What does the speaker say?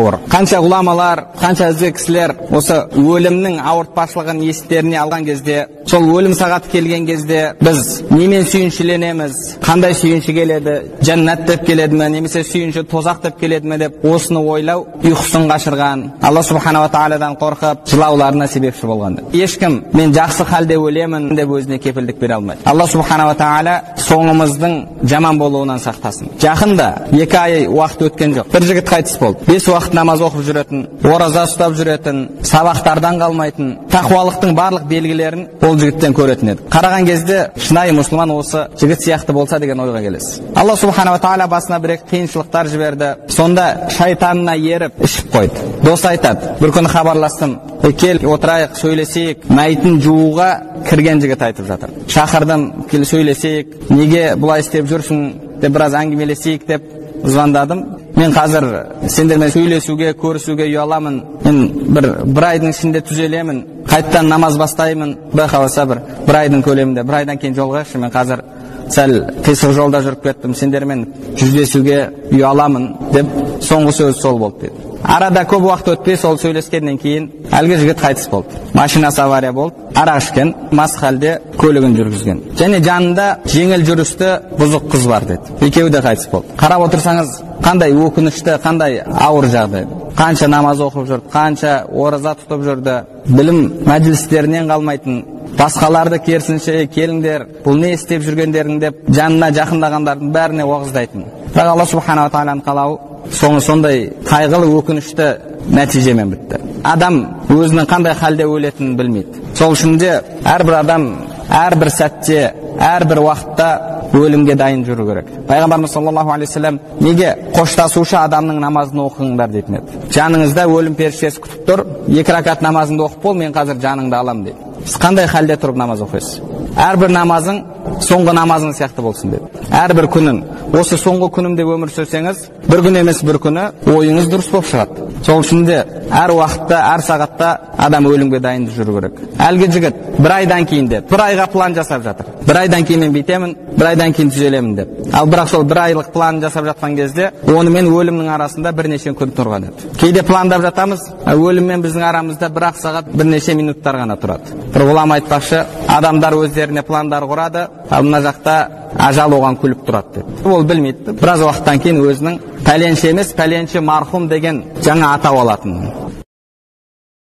ауыр қанша ғұламалар қанша ізгі кісілер осы өлімнің ауыртпашылығын естеріне алған кезде сол өлім сағаты келген кезде біз немен сүйіншіленеміз қандай сүйінші келеді жәннат деп келеді ме немесе сүйінші тозақ деп келеді ме деп осыны ойлау ұйқысын қашырған. Алла субханала тағаладан қорқып жылауларына себепші болған ешкім мен жақсы халде өлемін деп өзіне кепілдік бере алмайды. Алла субханала тағала соңымыздың жаман болуынан сақтасын. Жақында екі ай уақыт өткен жоқ. Бір жігіт қайтыс болды. Бес уақыт намаз оқып жүретін ораза ұстап жүретін сабақтардан қалмайтын тақуалықтың барлық белгілерін ол жігіттен көретін еді қараған кезде шынайы мұсылман осы жігіт сияқты болса деген ойға келесіз. Алла субханала тағала басына бір екі қиыншылықтар жіберді. Сонда шайтанына еріп ішіп қойды. Досы айтады бір күні хабарластым «Е, кел отырайық сөйлесейік мәйітін жууға кірген жігіт айтып жатыр. Шақырдым кел сөйлесейік неге бұлай істеп жүрсің? деп біраз әңгімелесейік деп звондадым. Мен қазір сендермен сөйлесуге көрісуге ұяламын мен бір бір айдың ішінде түзелемін қайтадан намаз бастаймын құдай қаласа бір бір айдың көлемінде бір айдан кейін жолығайықшы мен қазір сәл қисық жолда жүріп кеттім сендермен жүздесуге ұяламын деп соңғы сөзі сол болды деді арада көп уақыт өтпей сол сөйлескеннен кейін әлгі жігіт қайтыс болды. Машинасы авария болды. Арақ ішкен мас халде көлігін жүргізген. Және жанында жеңіл жүрісті бұзық қыз бар деді. Екеуі де қайтыс болды. Қарап отырсаңыз қандай өкінішті қандай ауыр жағдай. Қанша намаз оқып жүрді қанша ораза тұтып жүрді. Білім мәжілістерінен қалмайтын басқаларды керісінше келіңдер бұл не істеп жүргендерің деп жанына жақындағандардың бәріне уағыздайтын. Бірақ алла субханала тағаланың қалауы соңы сондай қайғылы өкінішті нәтижемен бітті. Адам өзінің қандай халде өлетінін білмейді. Сол үшін де әрбір адам әрбір сәтте әрбір уақытта өлімге дайын жүру керек. Пайғамбарымыз саллаллаху алейхи вассалам неге қоштасушы адамның намазын оқыңдар дейтін еді жаныңызда өлім періштесі күтіп тұр екі ракат намазыңды оқып бол мен қазір жаныңды аламын дейді сіз қандай халде тұрып намаз оқисыз? Әрбір намазың соңғы намазың сияқты болсын деді әрбір күнін осы соңғы күнім деп өмір сүрсеңіз бір күн емес бір күні ойыңыз дұрыс болып шығады. Сол үшін де әр уақытта әр сағатта адам өлімге дайын жүру керек. Әлгі жігіт бір айдан кейін деп бір айға план жасап жатыр. Бір айдан кейін мен бүйтемін бір айдан кейін түзелемін деп. Ал бірақ сол бір айлық план жасап жатқан кезде онымен өлімнің арасында бірнеше күн тұрған еді. Кейде пландап жатамыз өлім мен біздің арамызда бір ақ сағат бірнеше минуттар ғана тұрады. Бір ғұлама айтпақшы адамдар өздеріне пландар құрады. Ал мына жақта ажал оған күліп тұрады деп. Ол білмейді. Біраз уақыттан кейін өзінің пәленше емес пәленше марқұм деген жаңа атау алатын.